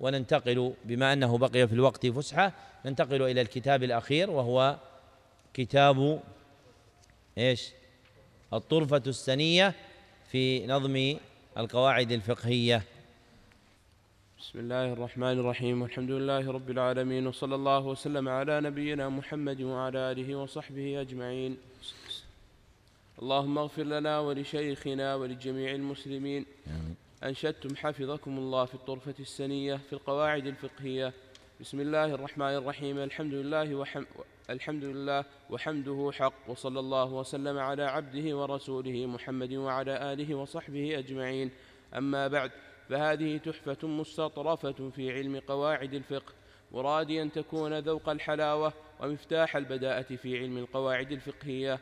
وننتقل بما أنه بقي في الوقت فسحة ننتقل إلى الكتاب الأخير وهو كتاب إيش؟ الطرفة السنية في نظم القواعد الفقهية. بسم الله الرحمن الرحيم والحمد لله رب العالمين وصلى الله وسلم على نبينا محمد وعلى آله وصحبه أجمعين. اللهم اغفر لنا ولشيخنا ولجميع المسلمين. آمين. أنشدتم حفظكم الله في الطرفة السنية في القواعد الفقهية. بسم الله الرحمن الرحيم. الحمد لله وحم الحمد لله وحمده حق. وصلى الله وسلم على عبده ورسوله محمد وعلى آله وصحبه أجمعين. أما بعد فهذه تحفة مستطرفة في علم قواعد الفقه مرادي أن تكون ذوق الحلاوة ومفتاح البداءة في علم القواعد الفقهية.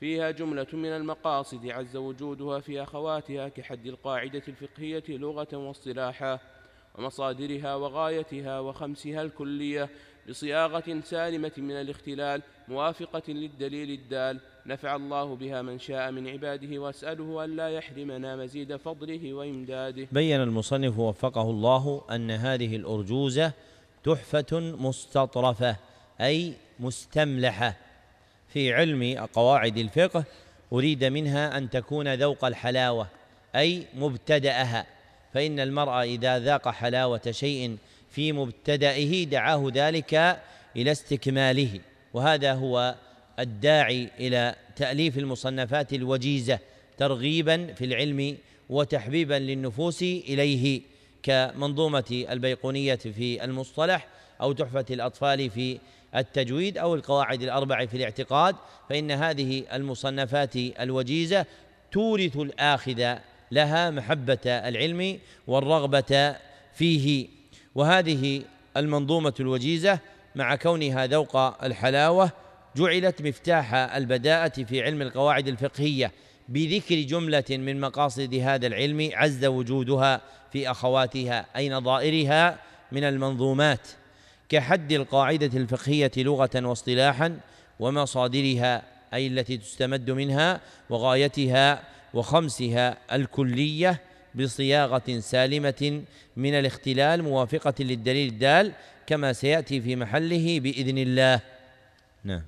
فيها جملة من المقاصد عز وجودها في أخواتها كحد القاعدة الفقهية لغة واصطلاحا ومصادرها وغايتها وخمسها الكلية بصياغة سالمة من الاختلال موافقة للدليل الدال نفع الله بها من شاء من عباده وأسأله أن لا يحرمنا مزيد فضله وإمداده. بين المصنف وفقه الله أن هذه الأرجوزة تحفة مستطرفة أي مستملحة. في علم قواعد الفقه أريد منها أن تكون ذوق الحلاوة أي مبتدأها. فإن المرء إذا ذاق حلاوة شيء في مبتدئه دعاه ذلك إلى استكماله. وهذا هو الداعي إلى تأليف المصنفات الوجيزة ترغيبا في العلم وتحبيبا للنفوس إليه. كمنظومة البيقونية في المصطلح أو تحفة الأطفال في التجويد أو القواعد الأربع في الاعتقاد فإن هذه المصنفات الوجيزة تورث الآخذ لها محبة العلم والرغبة فيه. وهذه المنظومة الوجيزة مع كونها ذوق الحلاوة جعلت مفتاح البداءة في علم القواعد الفقهية بذكر جملة من مقاصد هذا العلم عز وجودها في أخواتها أي نظائرها من المنظومات. كحد القاعدة الفقهية لغة واصطلاحا ومصادرها أي التي تستمد منها وغايتها وخمسها الكلية بصياغة سالمة من الاختلال موافقة للدليل الدال كما سيأتي في محله بإذن الله. نعم.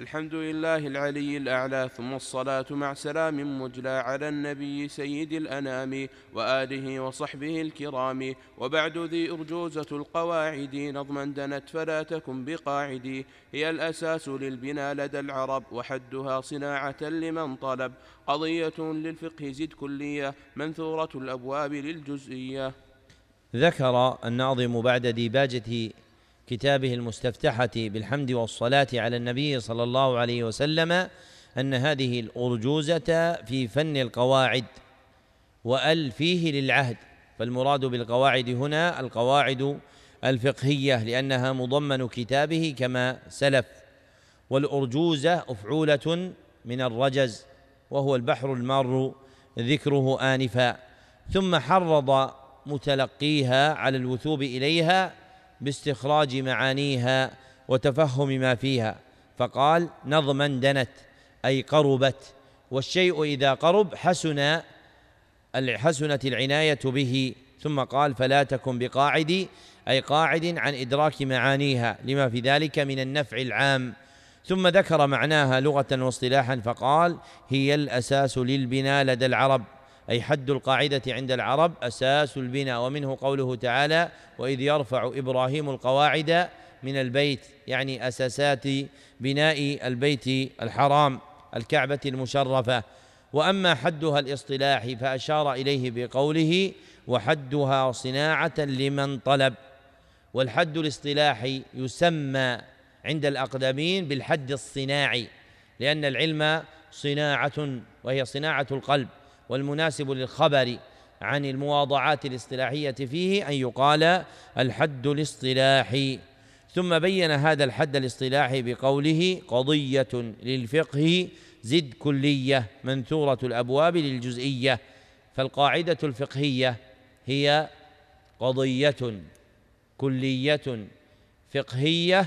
الحمد لله العلي الأعلى ثم الصلاة مع سلام مجلى على النبي سيد الأنام وآله وصحبه الكرام. وبعد ذي أرجوزة القواعد نظما دنت فلا تكن بقاعدي هي الأساس للبنا لدى العرب وحدها صناعة لمن طلب. قضية للفقه زد كلية منثورة الأبواب للجزئية. ذكر الناظم بعد ديباجة كتابه المستفتحة بالحمد والصلاة على النبي صلى الله عليه وسلم أن هذه الأرجوزة في فن القواعد وأل فيه للعهد. فالمراد بالقواعد هنا القواعد الفقهية لأنها مضمن كتابه كما سلف. والأرجوزة أفعولة من الرجز وهو البحر المار ذكره آنفا. ثم حرض متلقيها على الوثوب إليها باستخراج معانيها وتفهم ما فيها. فقال نظما دنت أي قربت. والشيء إذا قرب حسن حسنت العناية به. ثم قال فلا تكن بقاعد أي قاعد عن إدراك معانيها لما في ذلك من النفع العام. ثم ذكر معناها لغة واصطلاحا فقال هي الأساس للبناء لدى العرب. أي حد القاعدة عند العرب أساس البناء ومنه قوله تعالى وإذ يرفع إبراهيم القواعد من البيت يعني أساسات بناء البيت الحرام الكعبة المشرفة. وأما حدها الاصطلاحي فأشار إليه بقوله وحدها صناعة لمن طلب والحد الاصطلاحي يسمى عند الأقدمين بالحد الصناعي لأن العلم صناعة وهي صناعة القلب. والمناسب للخبر عن المواضعات الاصطلاحية فيه أن يقال الحد الاصطلاحي. ثم بين هذا الحد الاصطلاحي بقوله قضية للفقه زد كلية منثورة الأبواب للجزئية فالقاعدة الفقهية هي قضية كلية فقهية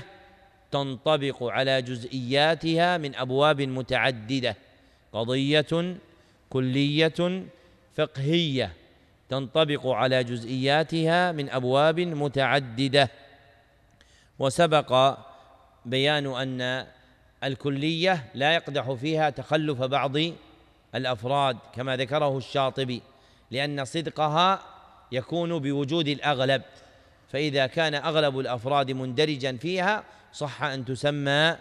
تنطبق على جزئياتها من أبواب متعددة. قضية كلية فقهية تنطبق على جزئياتها من أبواب متعددة. وسبق بيان أن الكلية لا يقدح فيها تخلف بعض الأفراد كما ذكره الشاطبي لأن صدقها يكون بوجود الأغلب. فإذا كان أغلب الأفراد مندرجا فيها صح أن تسمى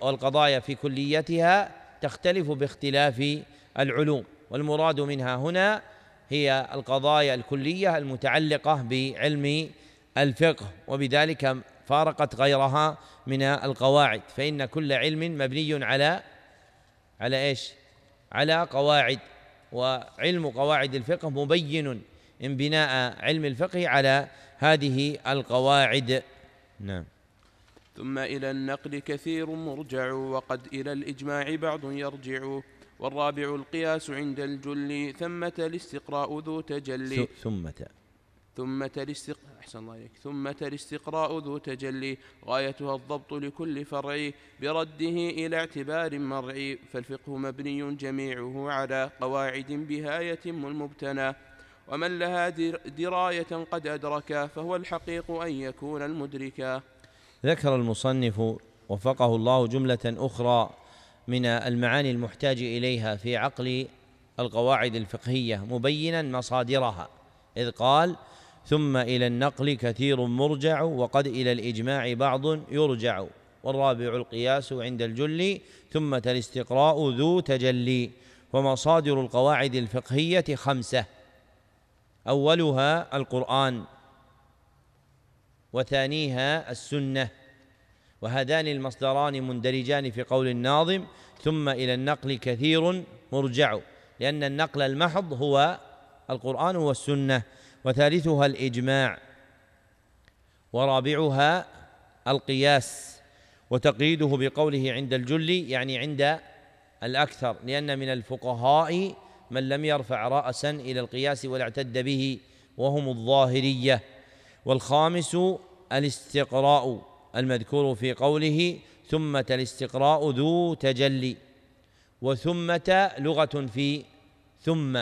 والقضايا في كليتها تختلف باختلاف العلوم والمراد منها هنا هي القضايا الكلية المتعلقة بعلم الفقه وبذلك فارقت غيرها من القواعد. فإن كل علم مبني على على إيش؟ على قواعد وعلم قواعد الفقه مبين انبناء علم الفقه على هذه القواعد. نعم. ثم إلى النقل كثير مرجع وقد إلى الإجماع بعض يرجع. والرابع القياس عند الجل ثمة الاستقراء ذو تجلي ثمة. ثمة الاستقراء أحسن الله عليك ثمة الاستقراء ذو تجلي غايتها الضبط لكل فرع برده إلى اعتبار مرعي فالفقه مبني جميعه على قواعد بها يتم المبتنى. ومن لها دراية قد أدرك فهو الحقيق أن يكون المدركا ذكر المصنف وفقه الله جملة أخرى من المعاني المحتاج إليها في عقل القواعد الفقهية مبينا مصادرها. إذ قال ثم إلى النقل كثير مرجع وقد إلى الإجماع بعض يرجع. والرابع القياس عند الجل ثم الاستقراء ذو تجلي. ومصادر القواعد الفقهية خمسة. أولها القرآن وثانيها السنة. وهذان المصدران مندرجان في قول الناظم ثم إلى النقل كثير مرجع لأن النقل المحض هو القرآن والسنة وثالثها الإجماع ورابعها القياس وتقييده بقوله عند الجل يعني عند الأكثر لأن من الفقهاء من لم يرفع رأسا إلى القياس ولا اعتد به وهم الظاهرية والخامس الاستقراء. المذكور في قوله ثمة الاستقراء ذو تجلي وثمة لغة في ثم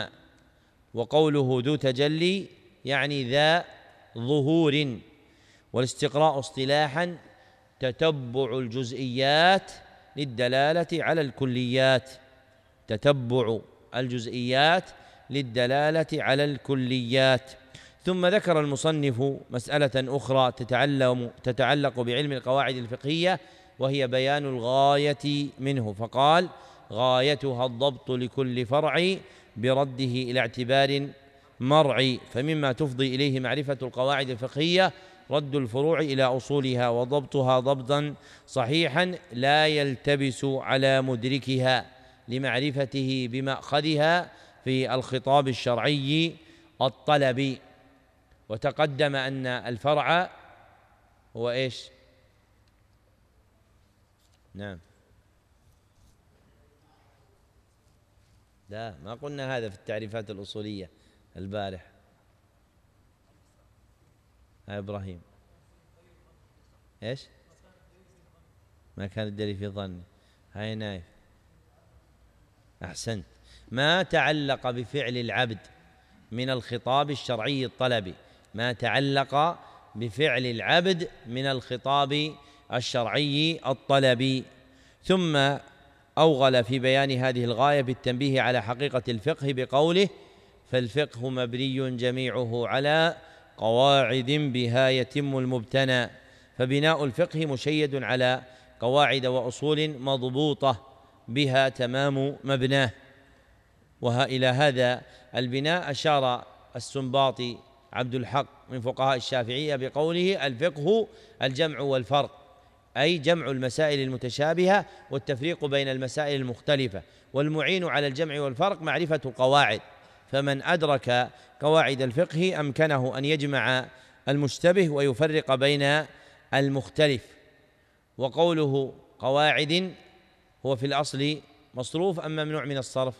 وقوله ذو تجلي يعني ذا ظهور والاستقراء اصطلاحا تتبع الجزئيات للدلالة على الكليات تتبع الجزئيات للدلالة على الكليات ثم ذكر المصنف مسألة أخرى تتعلم تتعلق بعلم القواعد الفقهية وهي بيان الغاية منه فقال غايتها الضبط لكل فرع برده إلى اعتبار مرعي فمما تفضي إليه معرفة القواعد الفقهية رد الفروع إلى أصولها وضبطها ضبطا صحيحا لا يلتبس على مدركها لمعرفته بمأخذها في الخطاب الشرعي الطلبي. وتقدم أن الفرع هو إيش؟ نعم. لا ما قلنا هذا في التعريفات الأصولية البارح يا إبراهيم. إيش؟ ما كان الدليل في ظني. هاي نايف. أحسنت. ما تعلق بفعل العبد من الخطاب الشرعي الطلبي ما تعلق بفعل العبد من الخطاب الشرعي الطلبي. ثم أوغل في بيان هذه الغاية بالتنبيه على حقيقة الفقه بقوله فالفقه مبني جميعه على قواعد بها يتم المبتنى فبناء الفقه مشيد على قواعد وأصول مضبوطة بها تمام مبناه. والى هذا البناء أشار السنباطي عبد الحق من فقهاء الشافعية بقوله الفقه الجمع والفرق أي جمع المسائل المتشابهة والتفريق بين المسائل المختلفة والمعين على الجمع والفرق معرفة القواعد فمن أدرك قواعد الفقه أمكنه أن يجمع المشتبه ويفرق بين المختلف. وقوله قواعد هو في الأصل مصروف أم ممنوع من الصرف؟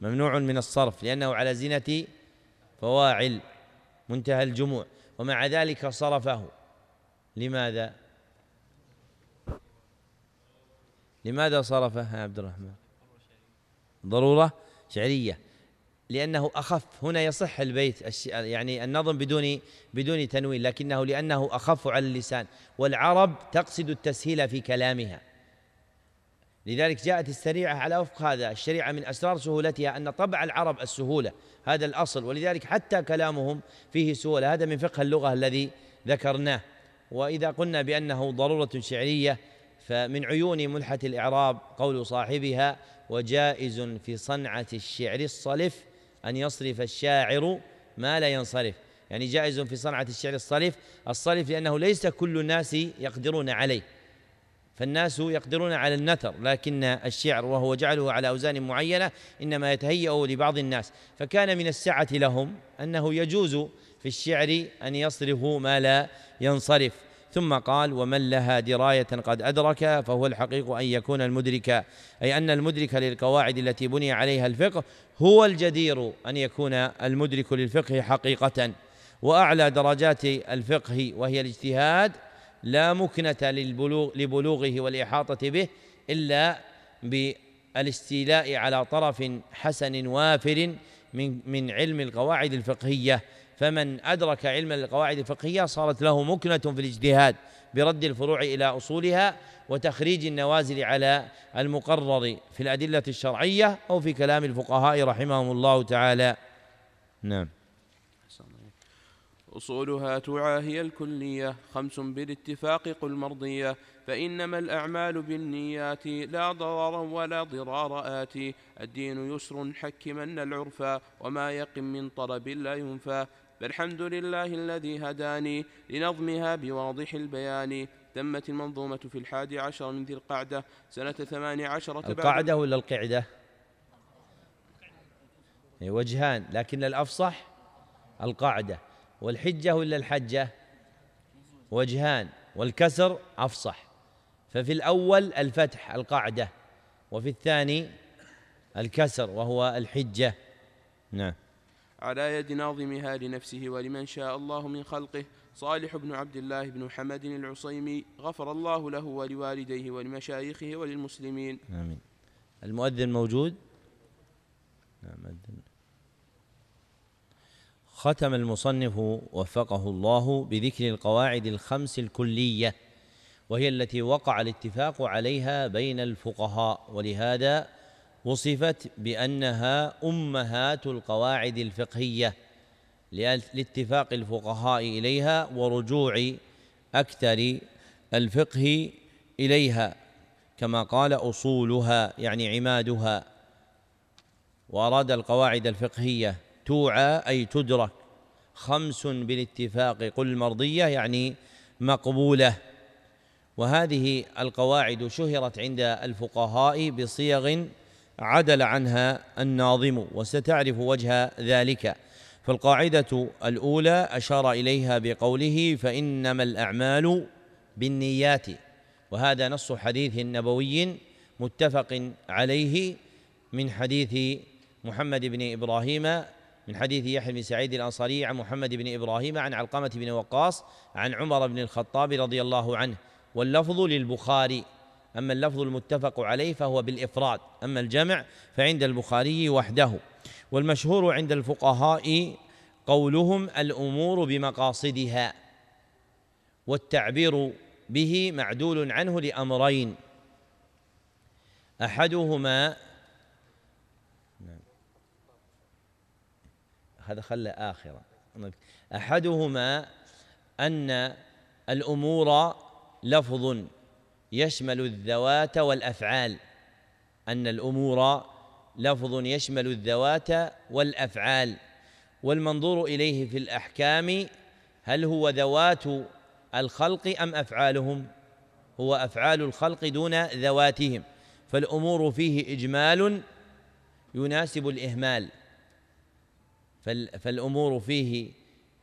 ممنوع من الصرف لأنه على زنة فواعل منتهى الجموع. ومع ذلك صرفه. لماذا؟ لماذا صرفه يا عبد الرحمن؟ ضرورة شعرية. لأنه أخف. هنا يصح البيت يعني النظم بدون بدون تنوين لكنه لأنه أخف على اللسان. والعرب تقصد التسهيل في كلامها. لذلك جاءت الشريعة على وفق هذا الشريعة من أسرار سهولتها أن طبع العرب السهولة هذا الأصل ولذلك حتى كلامهم فيه سهولة هذا من فقه اللغة الذي ذكرناه. وإذا قلنا بأنه ضرورة شعرية فمن عيون ملحة الإعراب قول صاحبها وجائز في صنعة الشعر الصلف أن يصرف الشاعر ما لا ينصرف. يعني جائز في صنعة الشعر الصلف الصلف لأنه ليس كل الناس يقدرون عليه. فالناس يقدرون على النثر لكن الشعر وهو جعله على أوزان معينة إنما يتهيأ لبعض الناس. فكان من السعة لهم أنه يجوز في الشعر أن يصرفوا ما لا ينصرف. ثم قال ومن لها دراية قد أدرك فهو الحقيق أن يكون المدرك. أي أن المدرك للقواعد التي بني عليها الفقه هو الجدير أن يكون المدرك للفقه حقيقة. وأعلى درجات الفقه وهي الاجتهاد لا مكنة للبلوغ لبلوغه والإحاطة به إلا بالاستيلاء على طرف حسن وافر من من علم القواعد الفقهية. فمن أدرك علم القواعد الفقهية صارت له مكنة في الاجتهاد برد الفروع إلى أصولها وتخريج النوازل على المقرر في الأدلة الشرعية أو في كلام الفقهاء رحمهم الله تعالى. نعم. أصولها تعاهي الكلية خمس بالاتفاق قل مرضية فإنما الأعمال بالنيات لا ضرر ولا ضرار آتي. الدين يسر حكمن العرفا وما يقم من طلب لا ينفى. فالحمد لله الذي هداني لنظمها بواضح البيان. تمت المنظومة في الحادي عشر من ذي القعدة سنة ثماني عشرة القعدة ولا القعدة؟ وجهان لكن الأفصح القاعدة. والحجة ولا الحجة؟ وجهان والكسر أفصح. ففي الأول الفتح القاعدة وفي الثاني الكسر وهو الحجة. نعم. على يد ناظمها لنفسه ولمن شاء الله من خلقه صالح بن عبد الله بن حمد العصيمي غفر الله له ولوالديه ولمشايخه وللمسلمين. آمين. المؤذن موجود؟ نعم ختم المصنف وفقه الله بذكر القواعد الخمس الكلية وهي التي وقع الاتفاق عليها بين الفقهاء ولهذا وصفت بأنها أمهات القواعد الفقهية لاتفاق الفقهاء إليها ورجوع أكثر الفقه إليها كما قال أصولها يعني عمادها وأراد القواعد الفقهية. توعى أي تدرك. خمس بالاتفاق قل مرضية يعني مقبولة. وهذه القواعد شهرت عند الفقهاء بصيغ عدل عنها الناظم وستعرف وجه ذلك. فالقاعدة الأولى أشار إليها بقوله فإنما الأعمال بالنيات. وهذا نص حديث نبوي متفق عليه من حديث محمد بن إبراهيم من حديث يحيى بن سعيد الأنصاري عن محمد بن إبراهيم عن علقمة بن وقاص عن عمر بن الخطاب رضي الله عنه. واللفظ للبخاري أما اللفظ المتفق عليه فهو بالإفراد. أما الجمع فعند البخاري وحده. والمشهور عند الفقهاء قولهم الأمور بمقاصدها والتعبير به معدول عنه لأمرين. أحدهما هذا خلى آخرة. أحدهما أن الأمور لفظ يشمل الذوات والأفعال. أن الأمور لفظ يشمل الذوات والأفعال. والمنظور إليه في الأحكام هل هو ذوات الخلق أم أفعالهم؟ هو أفعال الخلق دون ذواتهم. فالأمور فيه إجمال يناسب الإهمال. فالأمور فيه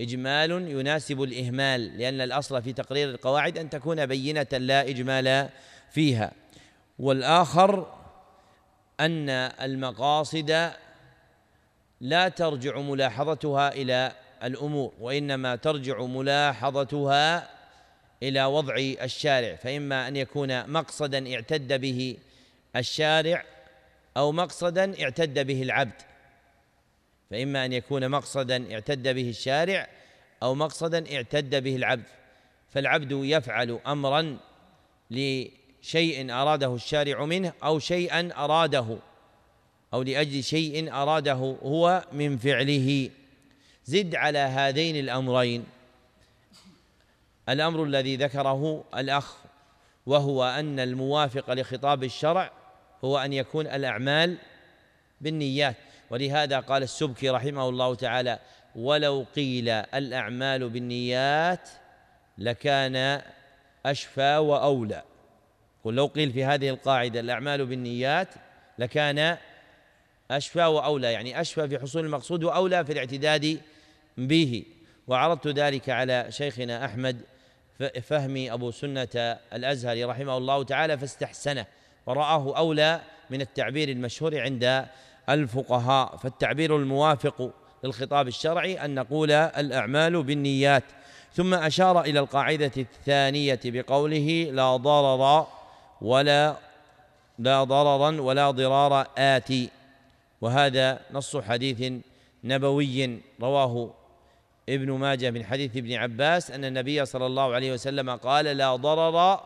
إجمال يناسب الإهمال لأن الأصل في تقرير القواعد أن تكون بينة لا إجمال فيها. والآخر أن المقاصد لا ترجع ملاحظتها إلى الأمور وإنما ترجع ملاحظتها إلى وضع الشارع. فإما أن يكون مقصدا اعتد به الشارع أو مقصدا اعتد به العبد. فإما أن يكون مقصدا اعتد به الشارع أو مقصدا اعتد به العبد فالعبد يفعل أمرا لشيء أراده الشارع منه أو شيئا أراده أو لأجل شيء أراده هو من فعله. زد على هذين الأمرين. الأمر الذي ذكره الأخ وهو أن الموافق لخطاب الشرع هو أن يكون الأعمال بالنيات. ولهذا قال السبكي رحمه الله تعالى ولو قيل الأعمال بالنيات لكان أشفى وأولى. ولو قيل في هذه القاعدة الأعمال بالنيات لكان أشفى وأولى يعني أشفى في حصول المقصود وأولى في الاعتداد به. وعرضت ذلك على شيخنا أحمد فهمي أبو سنة الأزهري رحمه الله تعالى فاستحسنه ورآه أولى من التعبير المشهور عند الفقهاء. فالتعبير الموافق للخطاب الشرعي أن نقول الأعمال بالنيات. ثم أشار إلى القاعدة الثانية بقوله لا ضرر ولا لا ضررا ولا ضرار آتي. وهذا نص حديث نبوي رواه ابن ماجه من حديث ابن عباس أن النبي صلى الله عليه وسلم قال لا ضرر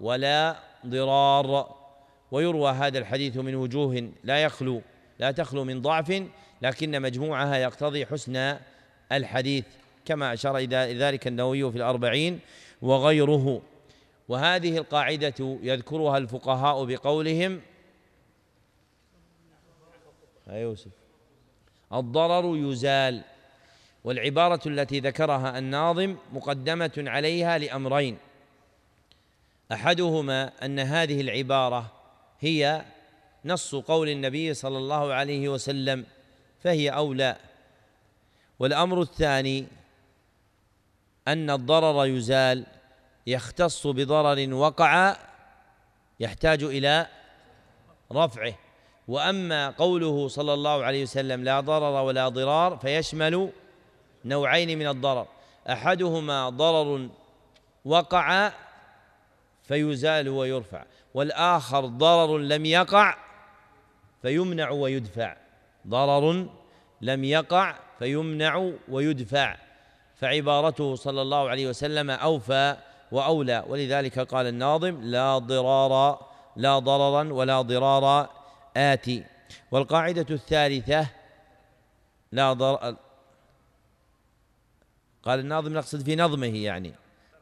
ولا ضرار. ويروى هذا الحديث من وجوه لا يخلو. لا تخلو من ضعف لكن مجموعها يقتضي حسن الحديث كما أشار إلى ذلك النووي في الأربعين وغيره. وهذه القاعدة يذكرها الفقهاء بقولهم يا يوسف الضرر يزال والعبارة التي ذكرها الناظم مقدمة عليها لأمرين. أحدهما أن هذه العبارة هي نص قول النبي صلى الله عليه وسلم فهي أولى. والأمر الثاني أن الضرر يزال يختص بضرر وقع يحتاج إلى رفعه. وأما قوله صلى الله عليه وسلم لا ضرر ولا ضرار فيشمل نوعين من الضرر. أحدهما ضرر وقع فيزال ويرفع. والآخر ضرر لم يقع فيمنع ويدفع. ضرر لم يقع فيمنع ويدفع. فعبارته صلى الله عليه وسلم أوفى وأولى. ولذلك قال الناظم لا ضرار لا ضررا ولا ضرارا آتي. والقاعدة الثالثة لا ضر قال الناظم نقصد في نظمه يعني.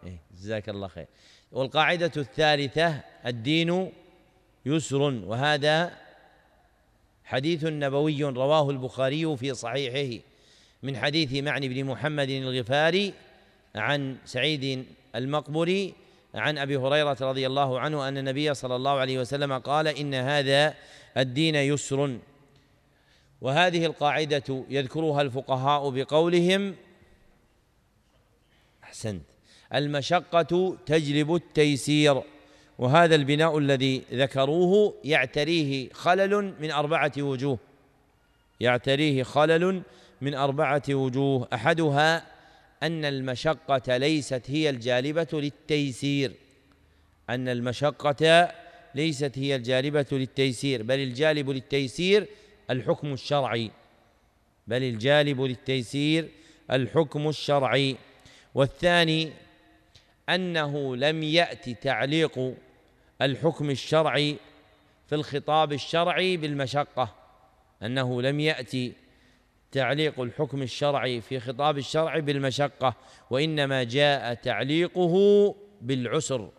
إيه جزاك الله خير. والقاعدة الثالثة الدين يسر. وهذا حديث نبوي رواه البخاري في صحيحه من حديث معني بن محمد الغفاري عن سعيد المقبري عن أبي هريرة رضي الله عنه أن النبي صلى الله عليه وسلم قال إن هذا الدين يسر. وهذه القاعدة يذكرها الفقهاء بقولهم أحسنت. المشقة تجلب التيسير. وهذا البناء الذي ذكروه يعتريه خلل من أربعة وجوه. يعتريه خلل من أربعة وجوه. أحدها أن المشقة ليست هي الجالبة للتيسير. أن المشقة ليست هي الجالبة للتيسير بل الجالب للتيسير الحكم الشرعي. بل الجالب للتيسير الحكم الشرعي. والثاني أنه لم يات تعليق الحكم الشرعي في الخطاب الشرعي بالمشقة أنه لم يأتي تعليق الحكم الشرعي في خطاب الشرع بالمشقة وإنما جاء تعليقه بالعسر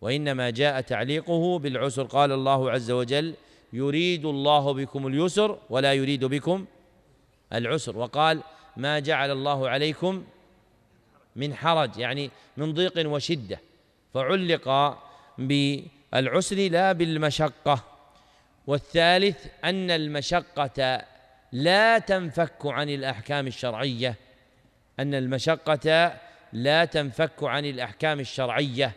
وإنما جاء تعليقه بالعسر. قال الله عز وجل يريد الله بكم اليسر ولا يريد بكم العسر. وقال ما جعل الله عليكم من حرج يعني من ضيق وشدة. فعلق بالعسر لا بالمشقة. والثالث أن المشقة لا تنفك عن الأحكام الشرعية. أن المشقة لا تنفك عن الأحكام الشرعية.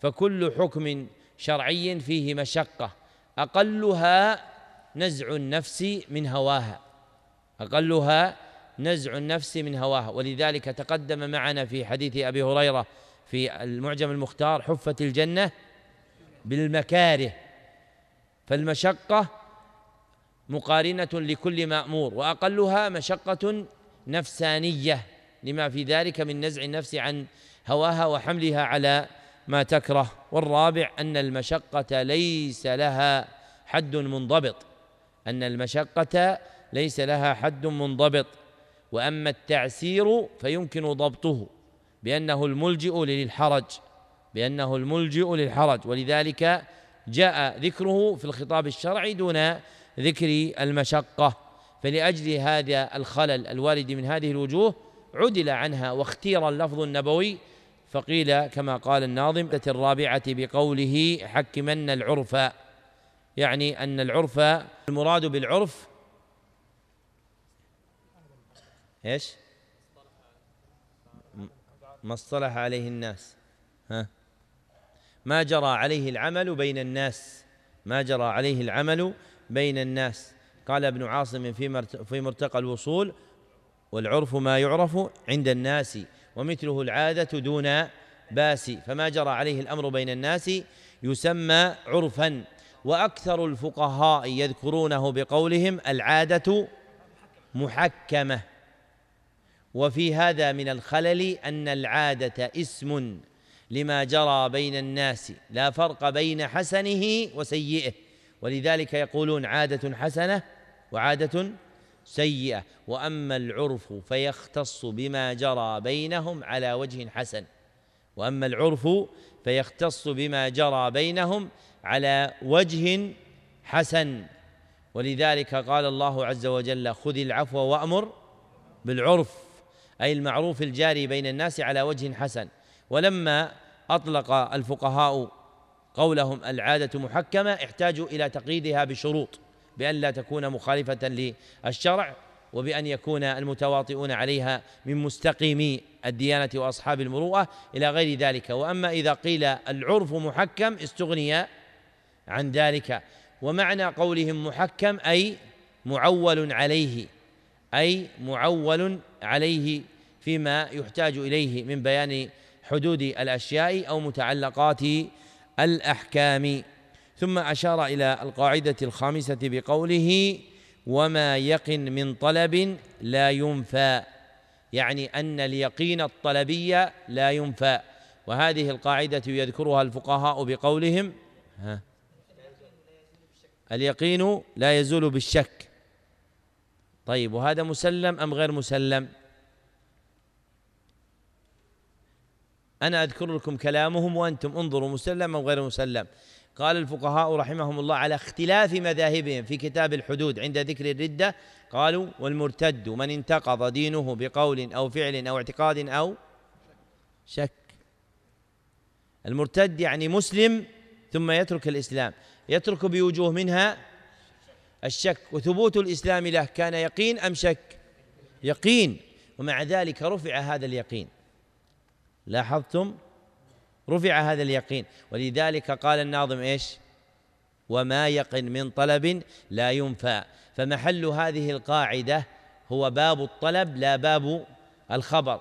فكل حكم شرعي فيه مشقة. أقلها نزع النفس من هواها. أقلها نزع النفس من هواها. ولذلك تقدم معنا في حديث أبي هريرة في المعجم المختار حفت الجنة بالمكاره فالمشقة مقارنة لكل مأمور وأقلها مشقة نفسانية لما في ذلك من نزع النفس عن هواها وحملها على ما تكره. والرابع أن المشقة ليس لها حد منضبط أن المشقة ليس لها حد منضبط. وأما التعسير فيمكن ضبطه بأنه الملجئ للحرج. بأنه الملجئ للحرج ولذلك جاء ذكره في الخطاب الشرعي دون ذكر المشقة. فلأجل هذا الخلل الوارد من هذه الوجوه عدل عنها واختير اللفظ النبوي فقيل كما قال الناظم الرابعة بقوله حكمن العرف يعني أن العرف المراد بالعرف إيش؟ ما اصطلح عليه الناس. ها؟ ما جرى عليه العمل بين الناس. ما جرى عليه العمل بين الناس. قال ابن عاصم في في مرتقى الوصول والعرف ما يعرف عند الناس ومثله العادة دون باس. فما جرى عليه الأمر بين الناس يسمى عرفا. وأكثر الفقهاء يذكرونه بقولهم العادة محكمة. وفي هذا من الخلل أن العادة اسم لما جرى بين الناس. لا فرق بين حسنه وسيئه. ولذلك يقولون عادة حسنة وعادة سيئة. وأما العرف فيختص بما جرى بينهم على وجه حسن. وأما العرف فيختص بما جرى بينهم على وجه حسن. ولذلك قال الله عز وجل خذ العفو وأمر بالعرف. أي المعروف الجاري بين الناس على وجه حسن. ولما أطلق الفقهاء قولهم العادة محكمة احتاجوا إلى تقييدها بشروط بأن لا تكون مخالفة للشرع وبأن يكون المتواطئون عليها من مستقيمي الديانة وأصحاب المروءة إلى غير ذلك. وأما إذا قيل العرف محكم استغني عن ذلك. ومعنى قولهم محكم أي معول عليه أي معول عليه فيما يحتاج إليه من بيان حدود الأشياء أو متعلقات الأحكام. ثم أشار إلى القاعدة الخامسة بقوله وما يقن من طلب لا ينفى. يعني أن اليقين الطلبي لا ينفى. وهذه القاعدة يذكرها الفقهاء بقولهم ها؟ اليقين لا يزول بالشك. طيب وهذا مسلم أم غير مسلم؟ أنا أذكر لكم كلامهم وأنتم انظروا مسلم أم غير مسلم. قال الفقهاء رحمهم الله على اختلاف مذاهبهم في كتاب الحدود عند ذكر الردة قالوا والمرتد من انتقض دينه بقول أو فعل أو اعتقاد أو شك. المرتد يعني مسلم ثم يترك الإسلام. يترك بوجوه منها الشك وثبوت الإسلام له كان يقين أم شك؟ يقين. ومع ذلك رفع هذا اليقين. لاحظتم؟ رفع هذا اليقين. ولذلك قال الناظم إيش؟ وما يقن من طلب لا ينفى. فمحل هذه القاعدة هو باب الطلب لا باب الخبر.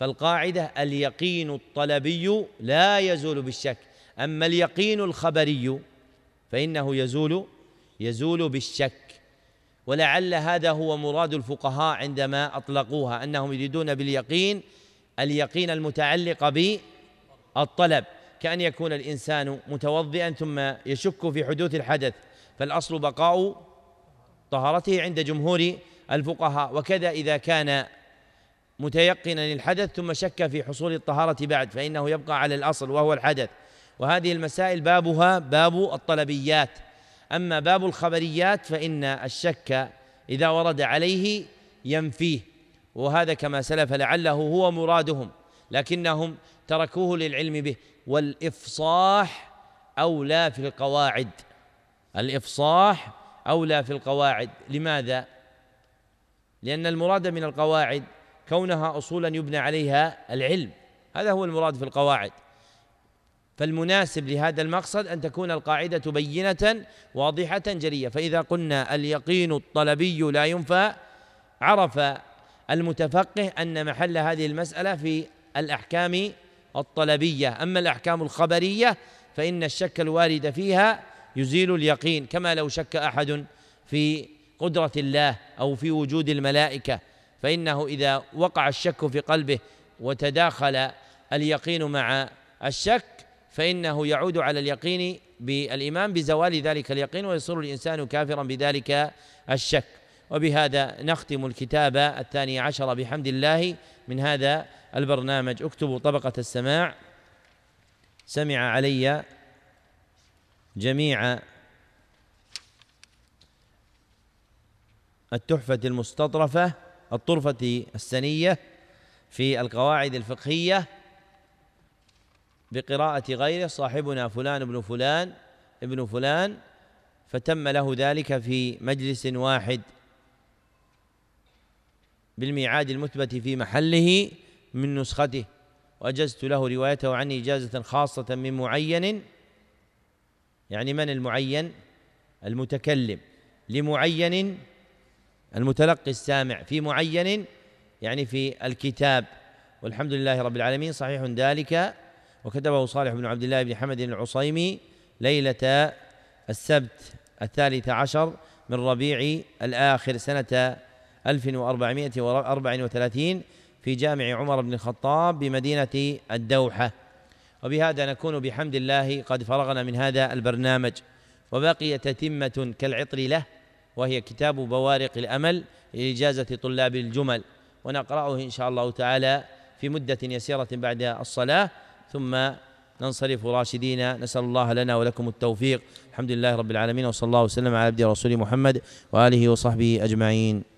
فالقاعدة اليقين الطلبي لا يزول بالشك. أما اليقين الخبري فإنه يزول يزول بالشك. ولعل هذا هو مراد الفقهاء عندما أطلقوها أنهم يريدون باليقين اليقين المتعلق بالطلب كأن يكون الإنسان متوضئا ثم يشك في حدوث الحدث فالأصل بقاء طهارته عند جمهور الفقهاء وكذا إذا كان متيقنا للحدث ثم شك في حصول الطهارة بعد فإنه يبقى على الأصل وهو الحدث. وهذه المسائل بابها باب الطلبيات. أما باب الخبريات فإن الشك إذا ورد عليه ينفيه. وهذا كما سلف لعله هو مرادهم لكنهم تركوه للعلم به. والإفصاح أولى في القواعد. الإفصاح أولى في القواعد. لماذا؟ لأن المراد من القواعد كونها أصولا يبنى عليها العلم. هذا هو المراد في القواعد. فالمناسب لهذا المقصد أن تكون القاعدة بينة واضحة جلية فإذا قلنا اليقين الطلبي لا ينفى عرف المتفقه أن محل هذه المسألة في الأحكام الطلبية. أما الأحكام الخبرية فإن الشك الوارد فيها يزيل اليقين كما لو شك أحد في قدرة الله أو في وجود الملائكة. فإنه إذا وقع الشك في قلبه وتداخل اليقين مع الشك فإنه يعود على اليقين بالإيمان بزوال ذلك اليقين ويصير الإنسان كافرا بذلك الشك. وبهذا نختم الكتاب الثاني عشر بحمد الله من هذا البرنامج. اكتبوا طبقة السماع. سمع علي جميع التحفة المستطرفة الطرفة السنية في القواعد الفقهية بقراءة غيره. صاحبنا فلان ابن فلان ابن فلان فتم له ذلك في مجلس واحد. بالميعاد المثبت في محله من نسخته. وأجزت له روايته عني إجازة خاصة من معين. يعني من المعين؟ المتكلم. لمعين المتلقي السامع. في معين يعني في الكتاب. والحمد لله رب العالمين. صحيح ذلك. وكتبه صالح بن عبد الله بن حمد العصيمي ليلة السبت الثالث عشر من ربيع الآخر سنة 1434 في جامع عمر بن الخطاب بمدينة الدوحة. وبهذا نكون بحمد الله قد فرغنا من هذا البرنامج. وبقي تتمة كالعطر له وهي كتاب بوارق الأمل لإجازة طلاب الجمل. ونقرأه إن شاء الله تعالى في مدة يسيرة بعد الصلاة. ثم ننصرف راشدين. نسأل الله لنا ولكم التوفيق. الحمد لله رب العالمين وصلى الله وسلم على عبد رسول محمد وآله وصحبه أجمعين.